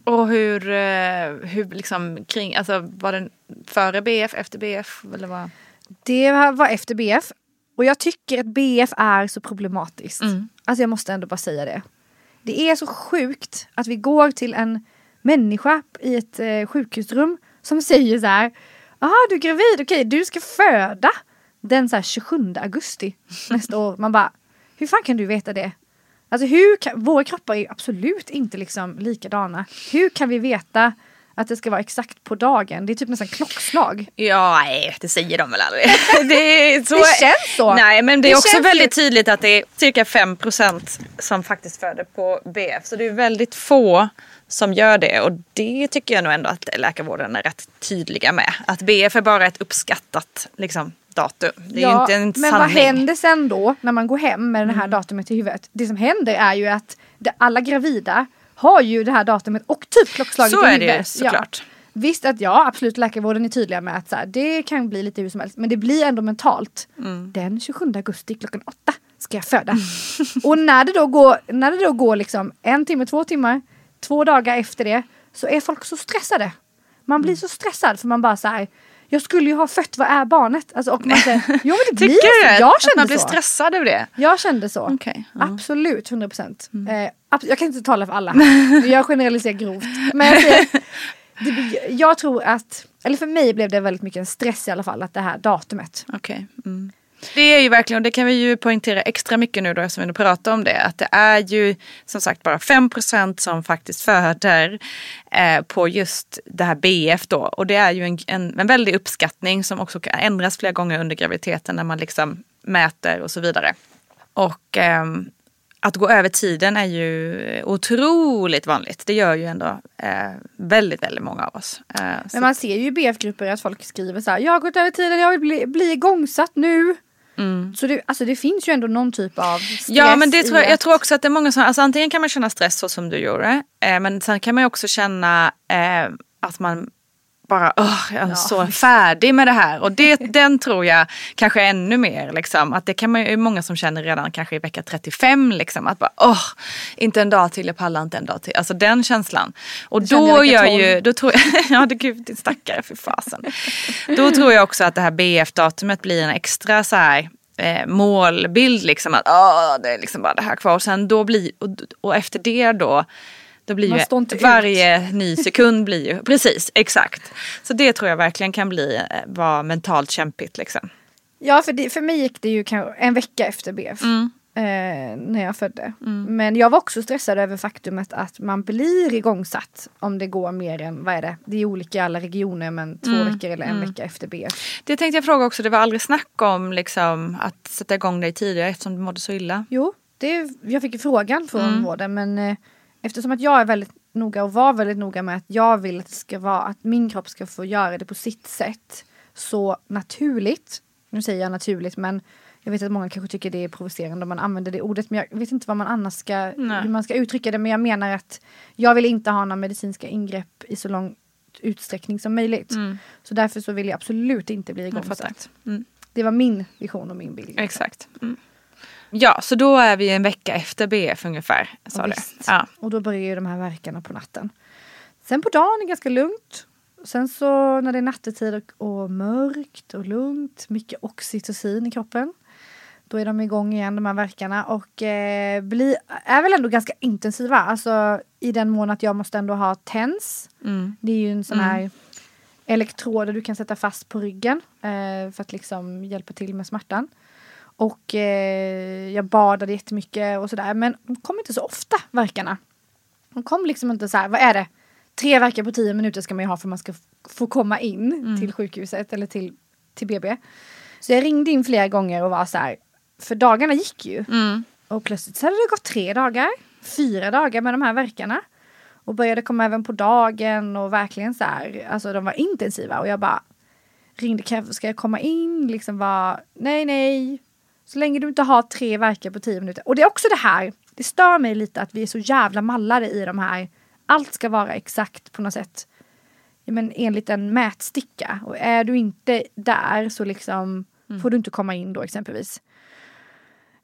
Och hur, eh, hur liksom kring, alltså var det före BF, efter BF eller vad? Det var efter BF. Och jag tycker att BF är så problematiskt. Mm. Alltså jag måste ändå bara säga det. Det är så sjukt att vi går till en människa i ett eh, sjukhusrum som säger så här. Jaha du är gravid, okej du ska föda den så här 27 augusti nästa år. Man bara, hur fan kan du veta det? Alltså hur kan, våra kroppar är absolut inte liksom likadana. Hur kan vi veta att det ska vara exakt på dagen? Det är typ nästan klockslag. Ja, nej, det säger de väl aldrig. det, är så, Det känns så. Nej, men det är Det också känns väldigt ju- tydligt att det är cirka 5% som faktiskt föder på BF. Så det är väldigt få som gör det och det tycker jag nog ändå att läkarvården är rätt tydliga med. Att BF är bara ett uppskattat liksom, datum. Det är ju inte en men sanning. vad händer sen då när man går hem med det Mm. här datumet i huvudet? Det som händer är ju att alla gravida har ju det här datumet och typ klockslaget Så är det ju såklart. Ja. Visst att ja, absolut läkarvården är tydliga med att så här, det kan bli lite hur som helst. Men det blir ändå mentalt. Mm. Den 27 augusti klockan åtta ska jag föda. och när det då går, när det då går liksom en timme, två timmar, två dagar efter det så är folk så stressade. Man Mm. blir så stressad för man bara så här. Jag skulle ju ha fött, vad är barnet? Alltså, och man säger, jo men det blir Tycker du Jag att man kände blir så. stressad över det? Jag kände så. Ja. Mm. Absolut, 100 procent. Eh, abs- jag kan inte tala för alla. jag generaliserar grovt. Men jag, säger, det, jag tror att, eller för mig blev det väldigt mycket en stress i alla fall, att det här datumet. Okej. Mm. Det är ju verkligen, och det kan vi ju poängtera extra mycket nu då eftersom vi nu pratar om det, att det är ju som sagt bara 5% som faktiskt föder eh, på just det här BF då. Och det är ju en, en, en väldig uppskattning som också kan ändras flera gånger under graviditeten när man liksom mäter och så vidare. Och ehm, att gå över tiden är ju otroligt vanligt. Det gör ju ändå eh, väldigt, väldigt många av oss. Eh, Men man ser ju i BF-grupper att folk skriver så här, jag har gått över tiden, jag vill bli, bli igångsatt nu. Så det, alltså det finns ju ändå någon typ av stress Mm. Ja men det tror jag, jag tror också att det är många som, alltså antingen kan man känna stress så som du gjorde. Eh, men sen kan man också känna eh, att man bara, åh, jag är så färdig med det här. Och det, den tror jag kanske ännu mer liksom. Att det kan man ju, många som känner redan kanske i vecka 35 liksom. Att bara, åh, inte en dag till, jag pallar inte en dag till. Alltså den känslan. Och då gör 12. ju, då tror jag, ja det gud din stackare för fasen. Då tror jag också att det här BF-datumet blir en extra så här eh, målbild liksom att åh, det är liksom bara det här kvar. Och sen då blir, och, och efter det då då blir ju inte ut. varje ny sekund blir ju, precis exakt. Så det tror jag verkligen kan bli, eh, vara mentalt kämpigt liksom. Ja för, det, för mig gick det ju kanske en vecka efter BF. Mm. Eh, när jag födde. Men jag var också stressad över faktumet att man blir igångsatt om det går mer än, vad är det? Det är olika i alla regioner men två Mm. veckor eller en vecka efter BF. Det tänkte jag fråga också, det var aldrig snack om liksom, att sätta igång dig tidigare eftersom du mådde så illa. Jo, det, jag fick ju frågan från Mm. vården men eh, eftersom att jag är väldigt noga och var väldigt noga med att jag vill att det ska vara att min kropp ska få göra det på sitt sätt så naturligt. Nu säger jag naturligt men jag vet att många kanske tycker det är provocerande om man använder det ordet men jag vet inte vad man annars ska, Nej. hur man ska uttrycka det men jag menar att jag vill inte ha några medicinska ingrepp i så lång utsträckning som möjligt. Så därför så vill jag absolut inte bli Mm. Igångsatt. Mm. Det var min vision och min bild. Exakt. Mm. Ja, så då är vi en vecka efter BF ungefär. Sa du. Ja. Och då börjar ju de här verkarna på natten. Sen på dagen är det ganska lugnt. Sen så när det är nattetid och, och mörkt och lugnt, mycket oxytocin i kroppen. Då är de igång igen de här verkarna och eh, bli, är väl ändå ganska intensiva. Alltså i den mån att jag måste ändå ha TENS. Mm. Det är ju en sån här elektroder du kan sätta fast på ryggen eh, för att liksom hjälpa till med smärtan. Och eh, jag badade jättemycket och sådär men de kom inte så ofta verkarna. De kom liksom inte så här, vad är det? Tre verkar på tio minuter ska man ju ha för att man ska få komma in till sjukhuset eller till, till BB. Så jag ringde in flera gånger och var så här, för dagarna gick ju. Mm. Och plötsligt så hade det gått tre dagar, fyra dagar med de här verkarna. Och började komma även på dagen och verkligen så här, alltså de var intensiva och jag bara ringde, ska jag komma in? Liksom var, nej nej. Så länge du inte har tre verkar på tio minuter. Och det är också det här, det stör mig lite att vi är så jävla mallade i de här. Allt ska vara exakt på något sätt. Men enligt en mätsticka. Och är du inte där så liksom får du inte komma in då exempelvis.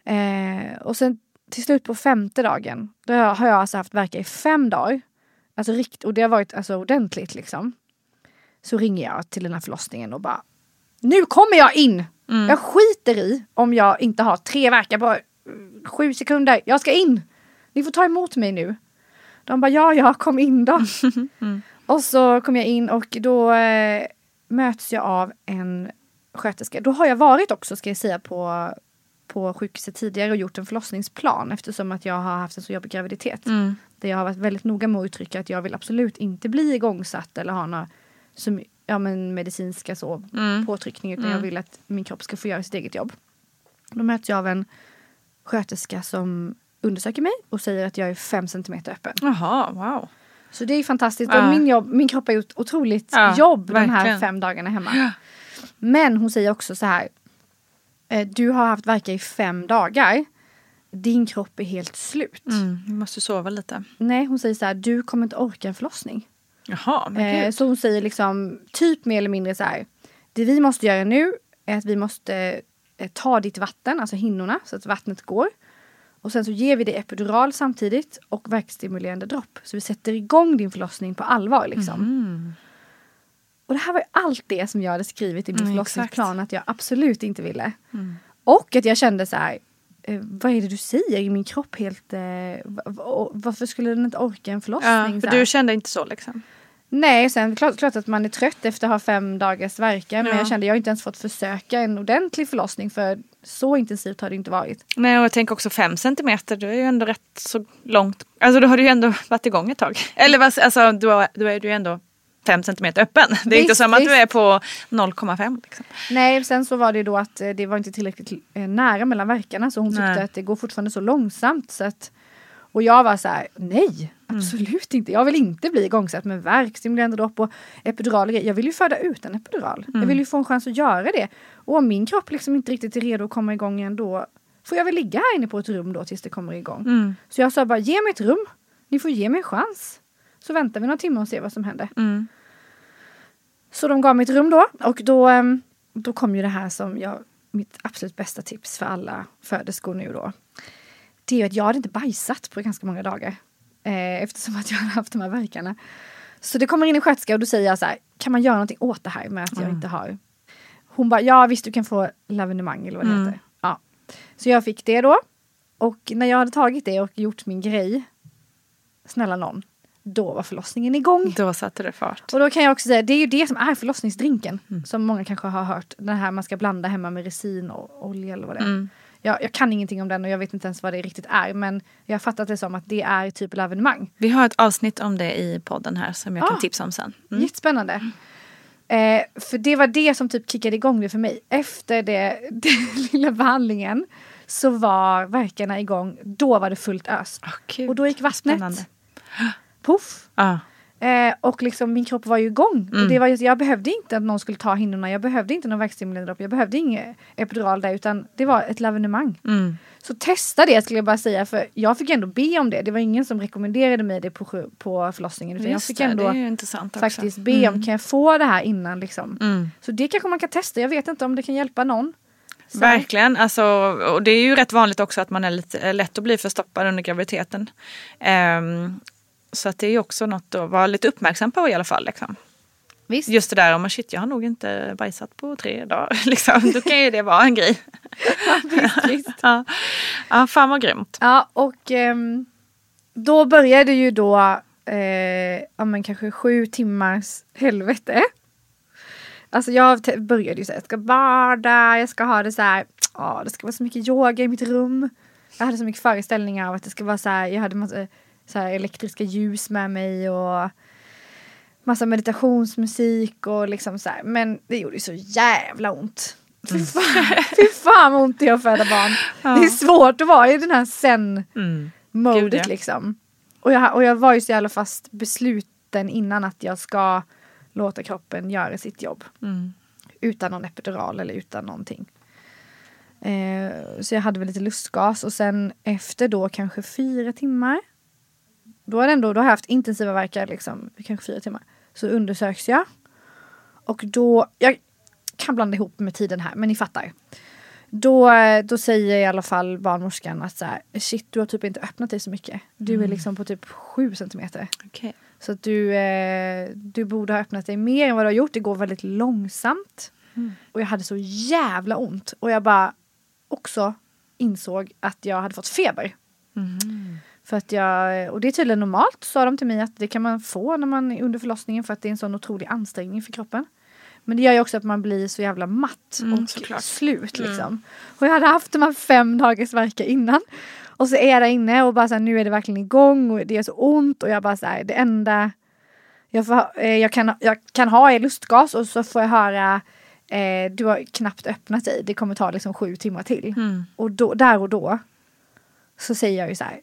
Eh, och sen till slut på femte dagen, då har jag alltså haft verka i fem dagar. Alltså rikt, och det har varit alltså ordentligt liksom. Så ringer jag till den här förlossningen och bara Nu kommer jag in! Jag skiter i om jag inte har tre verkar på mm, sju sekunder. Jag ska in! Ni får ta emot mig nu. De bara ja, ja, kom in då. Och så kom jag in och då eh, möts jag av en sköterska. Då har jag varit också, ska jag säga, på, på sjukhuset tidigare och gjort en förlossningsplan eftersom att jag har haft en så jobbig graviditet. Där jag har varit väldigt noga med att uttrycka att jag vill absolut inte bli igångsatt eller ha några som, ja, men medicinska så, påtryckningar utan jag vill att min kropp ska få göra sitt eget jobb. Då möts jag av en sköterska som undersöker mig och säger att jag är fem centimeter öppen. Jaha, wow. Så det är fantastiskt. Ja. Min, jobb, min kropp har gjort otroligt Ja, jobb de här verkligen. fem dagarna hemma. Men hon säger också så här. eh, Du har haft verka i fem dagar. Din kropp är helt slut. Mm, du måste sova lite. Nej, hon säger så här. Du kommer inte orka en förlossning. Jaha, men Eh, så hon säger liksom typ mer eller mindre så här. Det vi måste göra nu är att vi måste eh, ta ditt vatten, alltså hinnorna, så att vattnet går. Och sen så ger vi dig epidural samtidigt och verkstimulerande dropp. Så vi sätter igång din förlossning på allvar liksom. Och det här var ju allt det som jag hade skrivit i min Mm, förlossningsplan att jag absolut inte ville. Och att jag kände så här. Eh, vad är det du säger? Är min kropp helt... Eh, va- va- varför skulle den inte orka en förlossning? Ja, för du kände inte så liksom? Nej, sen klart, klart att man är trött efter att ha fem dagars verkan. Men Ja. jag kände jag har inte ens fått försöka en ordentlig förlossning för så intensivt har det inte varit. Nej, och jag tänker också fem centimeter, det är ju ändå rätt så långt. Alltså då har du ju ändå varit igång ett tag. Eller alltså, då, är- då är du ju ändå fem centimeter öppen. Det är inte Visst, som att du är på 0,5. Liksom. Nej, sen så var det ju då att eh, det var inte tillräckligt eh, nära mellan verkarna så hon tyckte Nej. att det går fortfarande så långsamt. Så att, och jag var så här, nej, absolut inte. Jag vill inte bli igångsatt med värk, stimulerande dropp och epidural. Jag vill ju föda ut en epidural. Jag vill ju få en chans att göra det. Och om min kropp liksom inte riktigt är redo att komma igång igen då får jag väl ligga här inne på ett rum då tills det kommer igång. Så jag sa bara, ge mig ett rum. Ni får ge mig en chans. Så väntar vi några timmar och ser vad som händer. Mm. Så de gav mig ett rum då och då, ehm, då kom ju det här som jag, mitt absolut bästa tips för alla föderskor nu då. Det är ju att jag hade inte bajsat på ganska många dagar. Eh, eftersom att jag hade haft de här verkarna. Så det kommer in en sköterska och då säger jag så här, kan man göra någonting åt det här med att jag inte har. Hon bara, ja visst du kan få lavenemang eller vad det heter. Ja. Så jag fick det då. Och när jag hade tagit det och gjort min grej, snälla någon, då var förlossningen igång. Då satte det fart. Och då kan jag också säga, det är ju det som är förlossningsdrinken. Som många kanske har hört. Den här man ska blanda hemma med resin och olja eller vad det är. Jag, jag kan ingenting om den och jag vet inte ens vad det riktigt är. Men jag har fattat det som att det är typ lavenemang. Vi har ett avsnitt om det i podden här som jag Ah. kan tipsa om sen. Mm. Jättespännande. Eh, för det var det som typ kickade igång det för mig. Efter det, den lilla behandlingen så var verkarna igång. Då var det fullt ös. Gud, och då gick vattnet. spännande. Puff. Ja. Eh, och liksom min kropp var ju igång. Mm. Och det var, ju- jag behövde inte att någon skulle ta hinnorna. Jag behövde inte någon värkstimulerande dropp. Jag behövde ingen epidural där. Utan det var ett lavenemang. Mm. Så testa det skulle jag bara säga. För jag fick ändå be om det. Det var ingen som rekommenderade mig det på, på förlossningen. Utan jag Just fick ändå det också. faktiskt be om, kan jag få det här innan liksom? Mm. Så det kanske man kan testa. Jag vet inte om det kan hjälpa någon. Så. Verkligen. Alltså, och det är ju rätt vanligt också att man är lite är lätt att bli förstoppad under graviditeten. Ehm, så att det är också något att vara lite uppmärksam på i alla fall. Liksom. Visst. Just det där om man shit jag har nog inte bajsat på tre dagar. Liksom. Då kan ju det vara en grej. visst, visst. ja. ja, fan vad grymt. Ja, och ehm, då började ju då, eh, ja men kanske sju timmars helvete. Alltså jag började ju säga, jag ska bada, jag ska ha det så här, ja det ska vara så mycket yoga i mitt rum. Jag hade så mycket föreställningar av att det ska vara så här, jag hade massa så här elektriska ljus med mig och massa meditationsmusik och liksom så här. Men det gjorde ju så jävla ont. Fy fan, fy fan vad ont det är att föda barn. Det är svårt att vara i den här sen Mm. ja. liksom. Och jag, och jag var ju så jävla fast besluten innan att jag ska låta kroppen göra sitt jobb. Mm. Utan någon epidural eller utan någonting. Eh, så jag hade väl lite lustgas och sen efter då kanske fyra timmar. Då har, ändå, då har jag haft intensiva verkar liksom, kanske fyra timmar. Så undersöks jag. Och då, jag kan blanda ihop med tiden här men ni fattar. Då, då säger i alla fall barnmorskan att så här, shit du har typ inte öppnat dig så mycket. Du är liksom på typ sju centimeter. Okej. Så att du, eh, du borde ha öppnat dig mer än vad du har gjort. Det går väldigt långsamt. Och jag hade så jävla ont. Och jag bara också insåg att jag hade fått feber. För att jag, och det är tydligen normalt sa de till mig att det kan man få när man är under förlossningen för att det är en sån otrolig ansträngning för kroppen. Men det gör ju också att man blir så jävla matt och såklart. slut liksom. Och jag hade haft de här fem dagars verkar innan. Och så är jag där inne och bara så här, nu är det verkligen igång och det är så ont och jag bara så här, det enda jag, får, eh, jag, kan, jag kan ha är lustgas och så får jag höra eh, du har knappt öppnat dig, det kommer ta liksom sju timmar till. Och då, där och då så säger jag ju så här.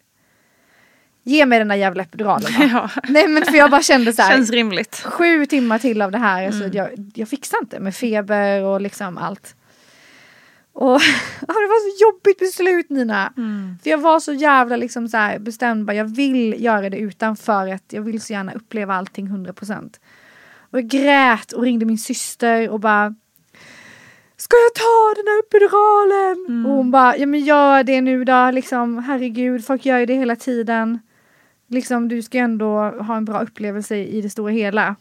Ge mig den där jävla epiduralen. Ja. Nej men för jag bara kände så här. Känns rimligt. Sju timmar till av det här, så Mm. jag, jag fixar inte med feber och liksom allt. Och ja, det var så jobbigt beslut Nina. Mm. För jag var så jävla liksom så här bestämd, bara, jag vill göra det utan för att jag vill så gärna uppleva allting 100%. Och jag grät och ringde min syster och bara Ska jag ta den här epiduralen? Mm. Och hon bara, ja men gör det nu då, liksom herregud, folk gör ju det hela tiden. Liksom du ska ju ändå ha en bra upplevelse i det stora hela.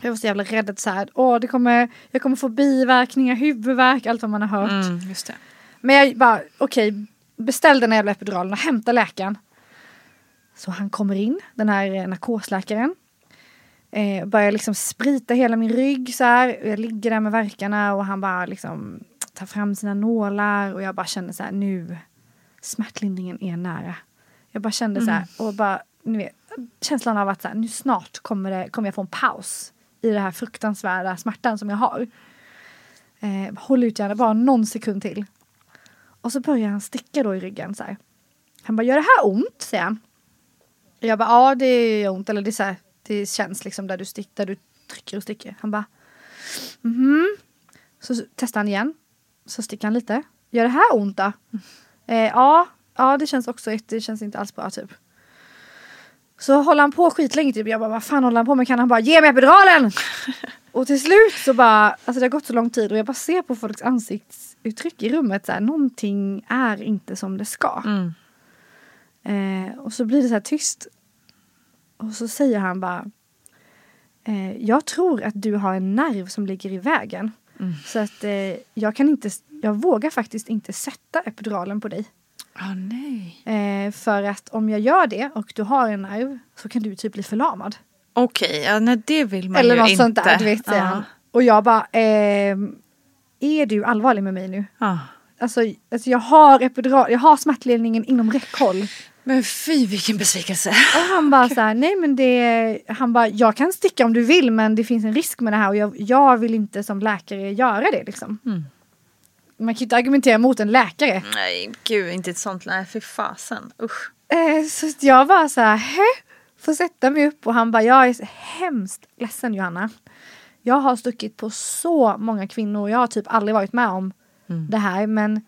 Jag var så jävla rädd att så här, åh det kommer, jag kommer få biverkningar, huvudvärk, allt vad man har hört. Mm. Men jag bara, okej, beställ den här jävla epiduralen och hämta läkaren. Så han kommer in, den här eh, narkosläkaren. Eh, börjar liksom sprita hela min rygg så här. Jag ligger där med verkarna och han bara liksom tar fram sina nålar och jag bara känner så här nu, smärtlindringen är nära. Jag bara kände så här och bara, ni vet, känslan av att så här, nu snart kommer, det, kommer jag få en paus i den här fruktansvärda smärtan som jag har. Eh, håll ut gärna bara någon sekund till. Och så börjar han sticka då i ryggen så här. Han bara, gör det här ont? säger han. Jag bara, ja det gör ont. Eller det, är så här, det känns liksom där du, stick, där du trycker och sticker. Han bara, mhm. Så testar han igen. Så sticker han lite. Gör det här ont då? Eh, ja, ja det känns också, det känns inte alls bra typ. Så håller han på skitlänge typ. Jag bara, vad fan håller han på med? Kan han bara ge mig epiduralen? och till slut så bara, alltså det har gått så lång tid och jag bara ser på folks ansiktsuttryck i rummet så här, någonting är inte som det ska. Mm. Eh, och så blir det så här tyst. Och så säger han bara, eh, jag tror att du har en nerv som ligger i vägen. Så att eh, jag kan inte, jag vågar faktiskt inte sätta epiduralen på dig. Ah, nej. Eh, för att om jag gör det och du har en nerv så kan du typ bli förlamad. Okej, ja, nej, det vill man Eller ju något inte. sånt där, du vet han. Och jag bara, ehm, är du allvarlig med mig nu? Ja. Alltså, alltså jag har epidural, jag har smärtlindringen inom räckhåll. Men fy vilken besvikelse. Och han bara så här, nej men det, han bara, jag kan sticka om du vill men det finns en risk med det här och jag, jag vill inte som läkare göra det liksom. Mm. Man kan ju inte argumentera mot en läkare. Nej, gud inte ett sånt. Nej, fy fasen. Usch. Eh, så jag var så här, hä? Får sätta mig upp och han bara, jag är hemskt ledsen Johanna. Jag har stuckit på så många kvinnor, jag har typ aldrig varit med om det här men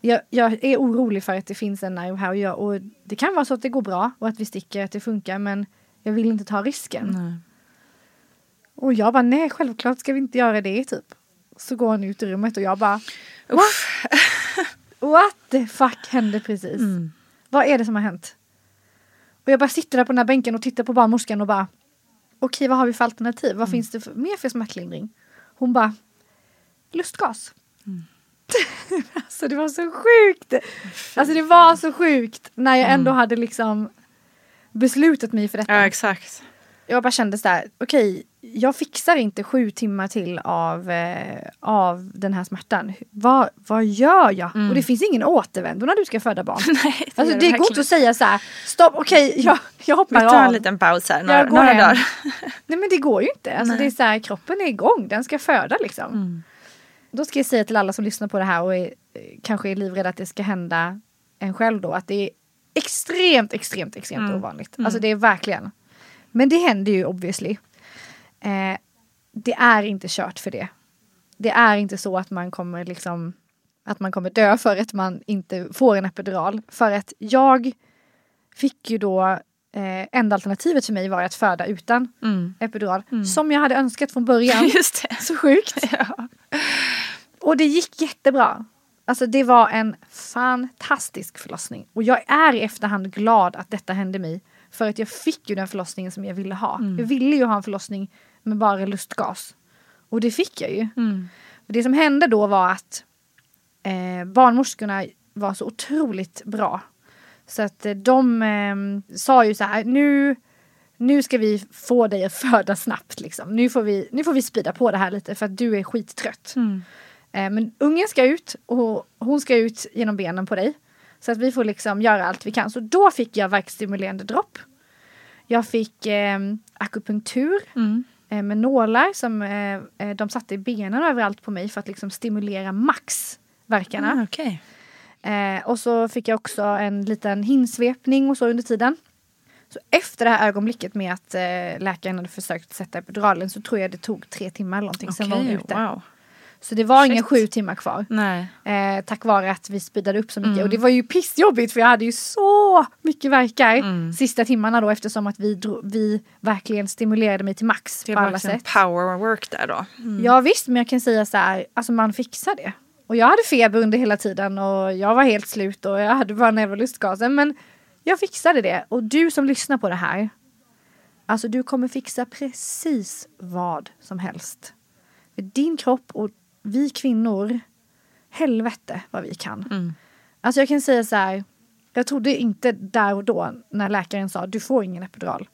jag, jag är orolig för att det finns en nerv här och, jag, och det kan vara så att det går bra och att vi sticker, att det funkar men jag vill inte ta risken. Nej. Och jag bara, nej självklart ska vi inte göra det typ. Så går han ut ur rummet och jag bara, Usch. What the fuck hände precis? Vad är det som har hänt? Och jag bara sitter där på den här bänken och tittar på barnmorskan och bara Okej, vad har vi för alternativ? Vad finns det för, mer för smärtlindring? Hon bara Lustgas. alltså det var så sjukt. Alltså det var så sjukt när jag ändå hade liksom beslutat mig för detta. Ja, exakt. Jag bara kände så här, okej, jag fixar inte sju timmar till av, eh, av den här smärtan. Vad, vad gör jag? Och det finns ingen återvändo när du ska föda barn. Mm. Nej, det alltså det det går inte att säga så här, stopp, okej, jag, jag Vi hoppar tar en av. liten paus här, några, Jag några hem. dagar. Nej men det går ju inte. Alltså, Nej. det är så här, kroppen är igång, den ska föda liksom. Mm. Då ska jag säga till alla som lyssnar på det här och är, eh, kanske är livrädda att det ska hända en själv då, att det är extremt, extremt, extremt Mm. ovanligt. Alltså det är verkligen. Men det händer ju obviously. Eh, det är inte kört för det. Det är inte så att man kommer liksom att man kommer dö för att man inte får en epidural. För att jag fick ju då eh, enda alternativet för mig var att föda utan Mm. epidural. Som jag hade önskat från början. Just det. Så sjukt. Ja. Och det gick jättebra. Alltså det var en fantastisk förlossning. Och jag är i efterhand glad att detta hände mig. För att jag fick ju den förlossningen som jag ville ha. Jag ville ju ha en förlossning med bara lustgas. Och det fick jag ju. Och det som hände då var att eh, barnmorskorna var så otroligt bra. Så att eh, de eh, sa ju så här, nu, nu ska vi få dig att föda snabbt. Liksom. Nu, får vi, nu får vi spida på det här lite för att du är skittrött. Eh, men ungen ska ut och hon ska ut genom benen på dig. Så att vi får liksom göra allt vi kan. Så då fick jag verkstimulerande dropp. Jag fick eh, akupunktur eh, med nålar som eh, eh, de satte i benen överallt på mig för att liksom stimulera max verkarna. Ah, Okej. Eh, och så fick jag också en liten hinsvepning och så under tiden. Så efter det här ögonblicket med att eh, läkaren hade försökt sätta epiduralen så tror jag det tog tre timmar eller någonting. Sen var hon ute. wow. Så det var inga sju timmar kvar. Nej. Eh, tack vare att vi speedade upp så mycket. Och det var ju pissjobbigt för jag hade ju så mycket verkar sista timmarna då eftersom att vi, dro- vi verkligen stimulerade mig till max Det på var alla sätt. power work där då. Ja visst, men jag kan säga så här, alltså man fixar det. Och jag hade feber under hela tiden och jag var helt slut och jag hade bara nerv och lustgasen. Men jag fixade det. Och du som lyssnar på det här, alltså du kommer fixa precis vad som helst. Din kropp och vi kvinnor, helvete vad vi kan. Alltså jag kan säga så här, jag trodde inte där och då när läkaren sa du får ingen epidural,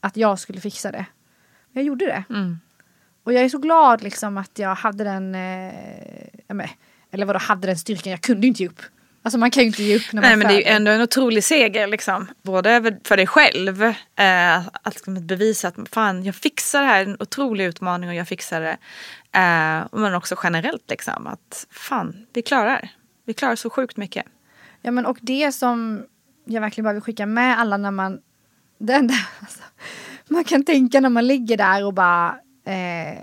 att jag skulle fixa det. Jag gjorde det. Och jag är så glad liksom att jag hade den, eh, men, eller vadå hade den styrkan, jag kunde inte ge upp. Alltså man kan ju inte ge upp när man Nej men det är ju ändå en otrolig seger liksom. Både för dig själv. Eh, att liksom bevisa att fan jag fixar det här. En otrolig utmaning och jag fixar det. Eh, men också generellt liksom. Att fan vi klarar. Vi klarar så sjukt mycket. Ja men och det som jag verkligen bara vill skicka med alla när man, det enda, alltså, man kan tänka när man ligger där och bara eh,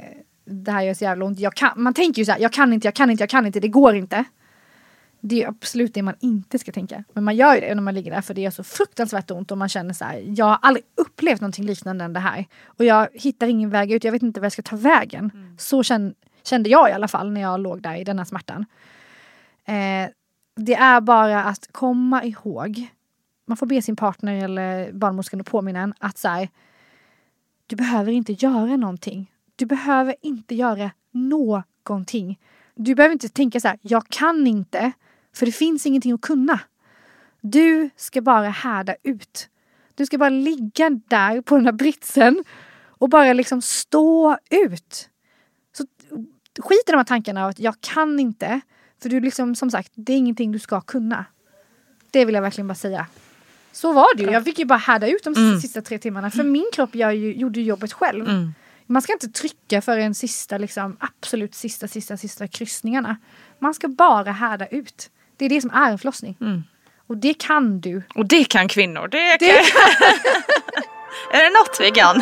det här gör så jävla ont. Jag kan, man tänker ju så här, jag kan inte, jag kan inte, jag kan inte, det går inte. Det är absolut det man inte ska tänka. Men man gör ju det när man ligger där för det gör så fruktansvärt ont och man känner så här, jag har aldrig upplevt någonting liknande än det här. Och jag hittar ingen väg ut, jag vet inte var jag ska ta vägen. Så känn, kände jag i alla fall när jag låg där i denna smärtan. Eh, det är bara att komma ihåg, man får be sin partner eller barnmorskan att påminna en att så här, du behöver inte göra någonting. Du behöver inte göra någonting. Du behöver inte tänka så här, jag kan inte, för det finns ingenting att kunna. Du ska bara härda ut. Du ska bara ligga där på den här britsen och bara liksom stå ut. Så skit i de här tankarna av att jag kan inte. För du liksom, som sagt, det är ingenting du ska kunna. Det vill jag verkligen bara säga. Så var det ju. Jag fick ju bara härda ut de sista, sista tre timmarna. För min kropp gör ju, gjorde jobbet själv. Man ska inte trycka för en sista, liksom, absolut sista, sista, sista kryssningarna. Man ska bara härda ut. Det är det som är en förlossning. Och det kan du. Och det kan kvinnor. Det kan... är det något vi kan?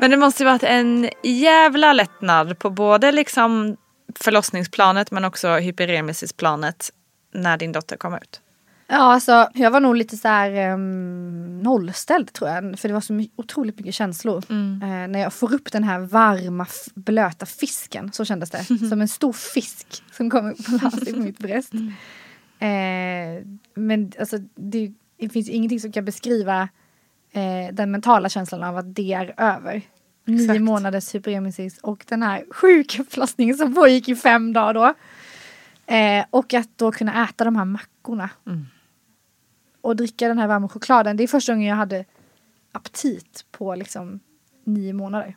Men det måste ju varit en jävla lättnad på både liksom förlossningsplanet men också hyperemesisplanet när din dotter kom ut. Ja, alltså jag var nog lite så här um, nollställd tror jag. För det var så my- otroligt mycket känslor. Mm. Eh, när jag får upp den här varma, blöta fisken, så kändes det. som en stor fisk som kommer på land i mitt bröst. Mm. Eh, men alltså det, det finns ingenting som kan beskriva eh, den mentala känslan av att det är över. Nio Exakt. månaders hyperemesis och den här sjuka förlossningen som pågick i fem dagar då. Eh, och att då kunna äta de här mackorna. Och dricka den här varma chokladen. Det är första gången jag hade aptit på liksom nio månader.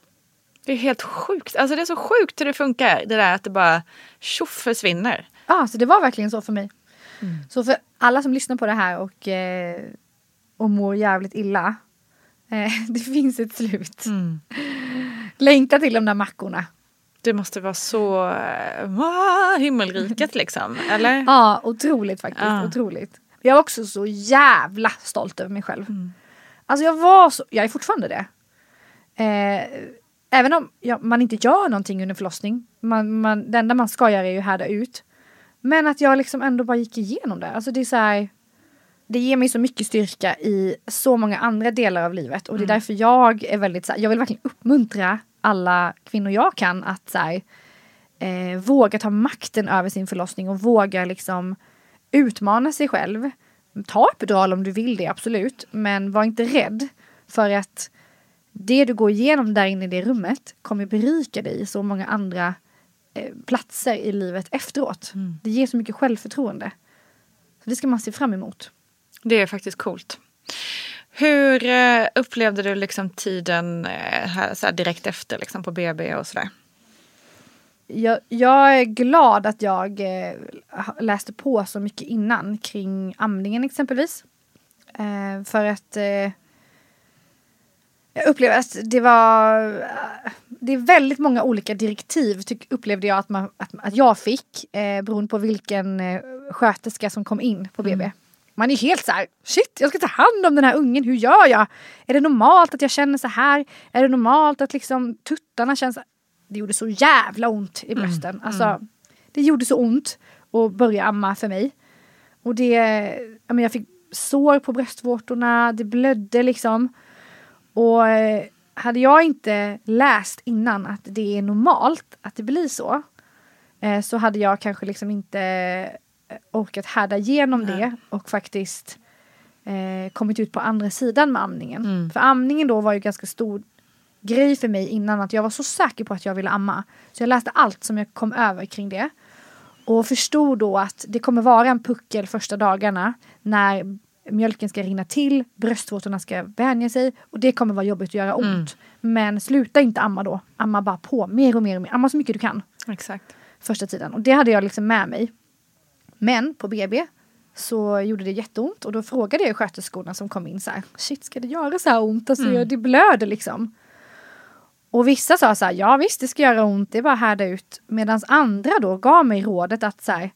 Det är helt sjukt. Alltså det är så sjukt hur det funkar. Det där att det bara tjoff försvinner. Ja, så det var verkligen så för mig. Så för alla som lyssnar på det här och, eh, och mår jävligt illa. Eh, det finns ett slut. Längta till de där mackorna. Det måste vara så äh, ah, himmelriket liksom. Eller? Ja, otroligt faktiskt. Ja. Otroligt. Jag var också så jävla stolt över mig själv. Alltså jag var så, jag är fortfarande det. Eh, även om ja, man inte gör någonting under förlossning. Man, man, det enda man ska göra är ju härda ut. Men att jag liksom ändå bara gick igenom det. Alltså det är så här, det ger mig så mycket styrka i så många andra delar av livet. Och det är därför jag är väldigt så jag vill verkligen uppmuntra alla kvinnor jag kan att så här, eh, våga ta makten över sin förlossning och våga liksom utmana sig själv. Ta epidural om du vill det, absolut. Men var inte rädd. För att det du går igenom där inne i det rummet kommer berika dig i så många andra eh, platser i livet efteråt. Det ger så mycket självförtroende. Så det ska man se fram emot. Det är faktiskt coolt. Hur eh, upplevde du liksom tiden eh, här, så här direkt efter liksom på BB och sådär? Jag, jag är glad att jag eh, läste på så mycket innan kring amningen exempelvis. Eh, för att eh, jag upplevde att det var det är väldigt många olika direktiv tyck, upplevde jag att, man, att, att jag fick eh, beroende på vilken eh, sköterska som kom in på BB. Man är helt så här, shit jag ska ta hand om den här ungen, hur gör jag? Är det normalt att jag känner så här? Är det normalt att liksom tuttarna känns det gjorde så jävla ont i brösten. Alltså, det gjorde så ont att börja amma för mig. Och det, ja, men jag fick sår på bröstvårtorna, det blödde liksom. Och eh, hade jag inte läst innan att det är normalt att det blir så. Eh, så hade jag kanske liksom inte orkat härda igenom det och faktiskt eh, kommit ut på andra sidan med amningen. För amningen då var ju ganska stor grej för mig innan att jag var så säker på att jag ville amma. Så jag läste allt som jag kom över kring det. Och förstod då att det kommer vara en puckel första dagarna när mjölken ska rinna till, bröstvårtorna ska vänja sig och det kommer vara jobbigt att göra ont. Men sluta inte amma då. Amma bara på, mer och mer och mer. Amma så mycket du kan Exakt. första tiden. Och det hade jag liksom med mig. Men på BB så gjorde det jätteont och då frågade jag sköterskorna som kom in så här, shit ska det göra så här ont? Alltså Mm. det blöder liksom. Och vissa sa så här, ja visst det ska göra ont, det är bara härda ut. Medan andra då gav mig rådet att så här,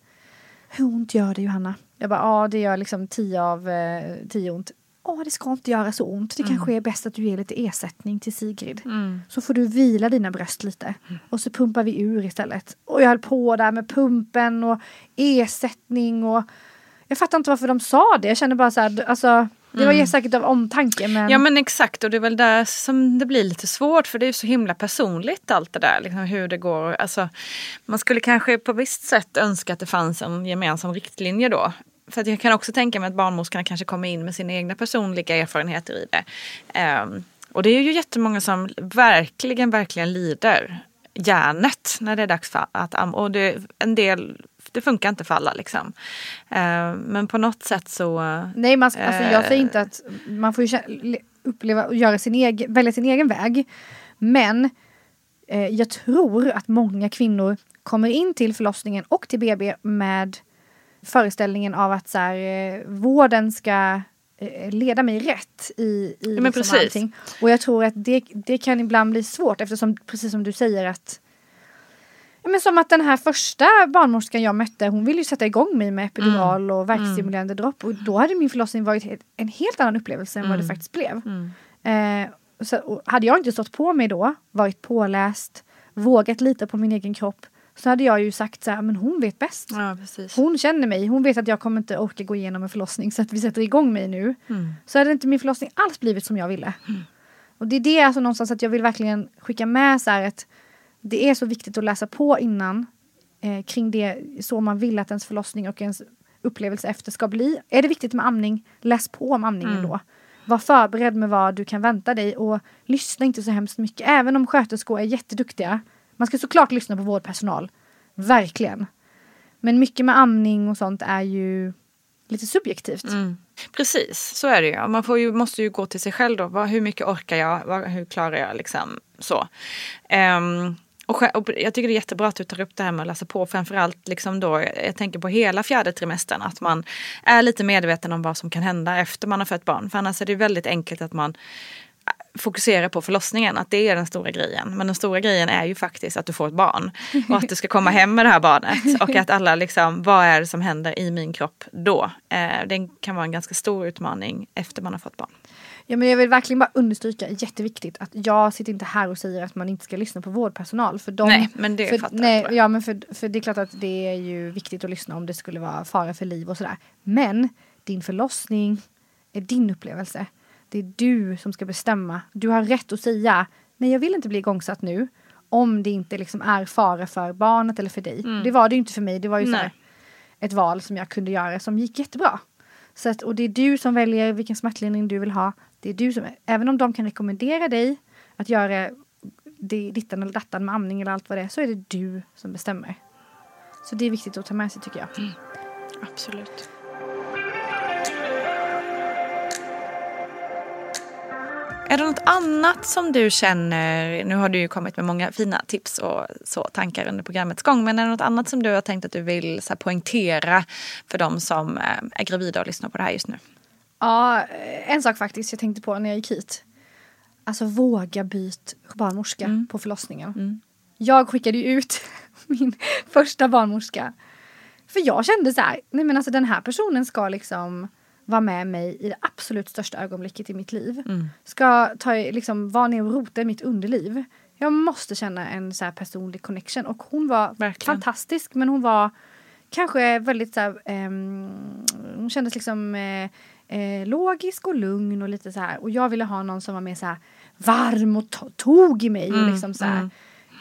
hur ont gör det Johanna? Jag bara, ja det gör liksom 10 av eh, 10 ont. Åh det ska inte göra så ont, det kanske är bäst att du ger lite ersättning till Sigrid. Så får du vila dina bröst lite. Och så pumpar vi ur istället. Och jag höll på där med pumpen och ersättning och jag fattar inte varför de sa det. Jag kände bara så här, alltså det var ju säkert av omtanke men, Ja men exakt och det är väl där som det blir lite svårt för det är så himla personligt allt det där. Liksom hur det går. Alltså, man skulle kanske på visst sätt önska att det fanns en gemensam riktlinje då. För att jag kan också tänka mig att barnmorskorna kanske kommer in med sina egna personliga erfarenheter i det. Ehm, och det är ju jättemånga som verkligen, verkligen lider hjärnet när det är dags för att amma. Och det, en del, det funkar inte för alla liksom. Ehm, men på något sätt så... Nej, man, alltså, jag säger Eh. inte att man får uppleva och göra sin egen, välja sin egen väg. Men eh, jag tror att många kvinnor kommer in till förlossningen och till BB med föreställningen av att så här, eh, vården ska eh, leda mig rätt i, i men liksom precis. allting. Och jag tror att det, det kan ibland bli svårt eftersom, precis som du säger att Ja, men som att den här första barnmorskan jag mötte, hon ville ju sätta igång mig med epidural Mm. och värkstimulerande dropp. Och då hade min förlossning varit en helt annan upplevelse än vad Mm. det faktiskt blev. Eh, så, hade jag inte stått på mig då, varit påläst, vågat lita på min egen kropp. Så hade jag ju sagt så här, men hon vet bäst. Ja. Hon känner mig, hon vet att jag kommer inte orka gå igenom en förlossning så att vi sätter igång mig nu. Mm. Så hade inte min förlossning alls blivit som jag ville. Och det är det alltså någonstans att jag vill verkligen skicka med så här att det är så viktigt att läsa på innan eh, kring det så man vill att ens förlossning och ens upplevelse efter ska bli. Är det viktigt med amning, läs på om amningen då. Var förberedd med vad du kan vänta dig och lyssna inte så hemskt mycket. Även om sköterskor är jätteduktiga. Man ska såklart lyssna på vårdpersonal. Verkligen. Men mycket med amning och sånt är ju lite subjektivt. Mm. Precis, så är det ju. Man får ju, måste ju gå till sig själv då. Hur mycket orkar jag? Hur klarar jag liksom så? Um, och, och jag tycker det är jättebra att du tar upp det här med att läsa på. Framförallt liksom då, jag tänker på hela fjärde trimestern. Att man är lite medveten om vad som kan hända efter man har fött barn. För annars är det väldigt enkelt att man fokuserar på förlossningen, att det är den stora grejen. Men den stora grejen är ju faktiskt att du får ett barn. Och att du ska komma hem med det här barnet. Och att alla liksom, vad är det som händer i min kropp då? Eh, det kan vara en ganska stor utmaning efter man har fått barn. Ja, men jag vill verkligen bara understryka, jätteviktigt, att jag sitter inte här och säger att man inte ska lyssna på vårdpersonal. För de, Nej, men det för, fattar nej, jag. Ja, men för, för det är klart att det är ju viktigt att lyssna om det skulle vara fara för liv och sådär. Men din förlossning är din upplevelse. Det är du som ska bestämma. Du har rätt att säga, nej jag vill inte bli igångsatt nu. Om det inte liksom är fara för barnet eller för dig. Det var det ju inte för mig. Det var ju så här, Mm. Ett val som jag kunde göra som gick jättebra. Så att, och det är du som väljer vilken smärtlindring du vill ha. Det är du som, även om de kan rekommendera dig att göra det, dittan eller dattan med amning eller allt vad det är, så är det du som bestämmer. Så det är viktigt att ta med sig tycker jag. Absolut. Är det något annat som du känner, nu har du ju kommit med många fina tips och så tankar under programmets gång, men är det något annat som du har tänkt att du vill så här, poängtera för de som eh, är gravida och lyssnar på det här just nu? Ja, eh, en sak faktiskt jag tänkte på när jag gick hit. Alltså våga byt barnmorska på förlossningen. Jag skickade ju ut min första barnmorska. För jag kände så här, nej men alltså den här personen ska liksom vara med mig i det absolut största ögonblicket i mitt liv. Ska ta, liksom, vara ner och rota i mitt underliv. Jag måste känna en så här personlig connection och hon var Verkligen. fantastisk men hon var kanske väldigt så här, ehm, hon kändes liksom eh, eh, logisk och lugn och lite så här och jag ville ha någon som var mer så här varm och to- tog i mig och liksom så här,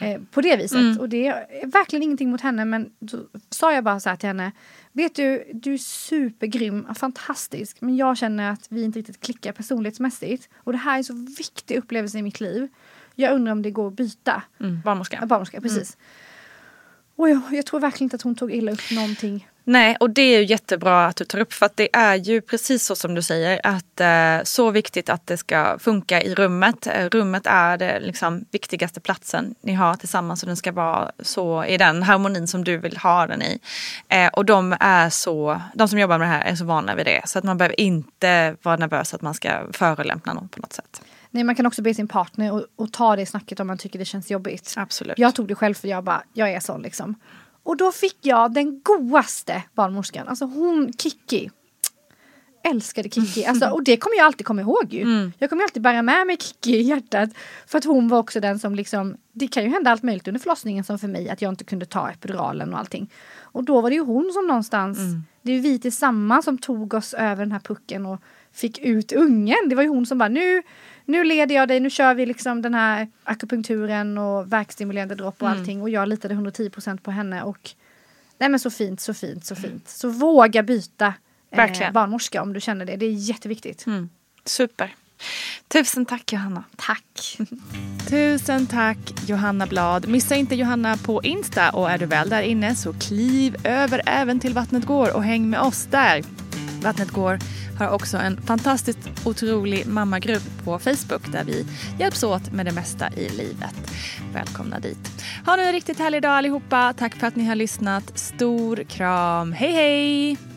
eh, på det viset och det är verkligen ingenting mot henne men då sa jag bara så här till henne vet du du är supergrym, fantastisk men jag känner att vi inte riktigt klickar personlighetsmässigt och det här är en så viktig upplevelse i mitt liv jag undrar om det går att byta Mm. Barnmorska. Ja, barnmorska, precis. Och jag, jag tror verkligen inte att hon tog illa upp någonting. Nej, och det är ju jättebra att du tar upp för att det är ju precis så som du säger att eh, så viktigt att det ska funka i rummet. Eh, rummet är det liksom viktigaste platsen ni har tillsammans och den ska vara så i den harmonin som du vill ha den i. Eh, och de är så, de som jobbar med det här är så vana vid det så att man behöver inte vara nervös att man ska förolämpna någon på något sätt. Nej, man kan också be sin partner och, och ta det snacket om man tycker det känns jobbigt. Absolut. Jag tog det själv för jag bara, jag är sån liksom. Och då fick jag den godaste barnmorskan, alltså hon Kiki. Älskade Kiki, alltså, och det kommer jag alltid komma ihåg ju. Mm. Jag kommer alltid bära med mig Kiki i hjärtat. För att hon var också den som liksom, det kan ju hända allt möjligt under förlossningen som för mig, att jag inte kunde ta epiduralen och allting. Och då var det ju hon som någonstans, Mm. det är ju vi tillsammans som tog oss över den här pucken och fick ut ungen. Det var ju hon som bara, nu, nu leder jag dig, nu kör vi liksom den här akupunkturen och värkstimulerande dropp och Mm. allting. Och jag litade 110% på henne. Och nej men så fint, så fint, så fint. Så våga byta eh, barnmorska om du känner det. Det är jätteviktigt. Mm. Super. Tusen tack Johanna. Tack. Tusen tack Johanna Blad. Missa inte Johanna på Insta och är du väl där inne så kliv över även till Vattnet går och häng med oss där. Vattnet går har också en fantastiskt otrolig mammagrupp på Facebook där vi hjälps åt med det mesta i livet. Välkomna dit. Ha nu en riktigt härlig dag allihopa. Tack för att ni har lyssnat. Stor kram. Hej hej!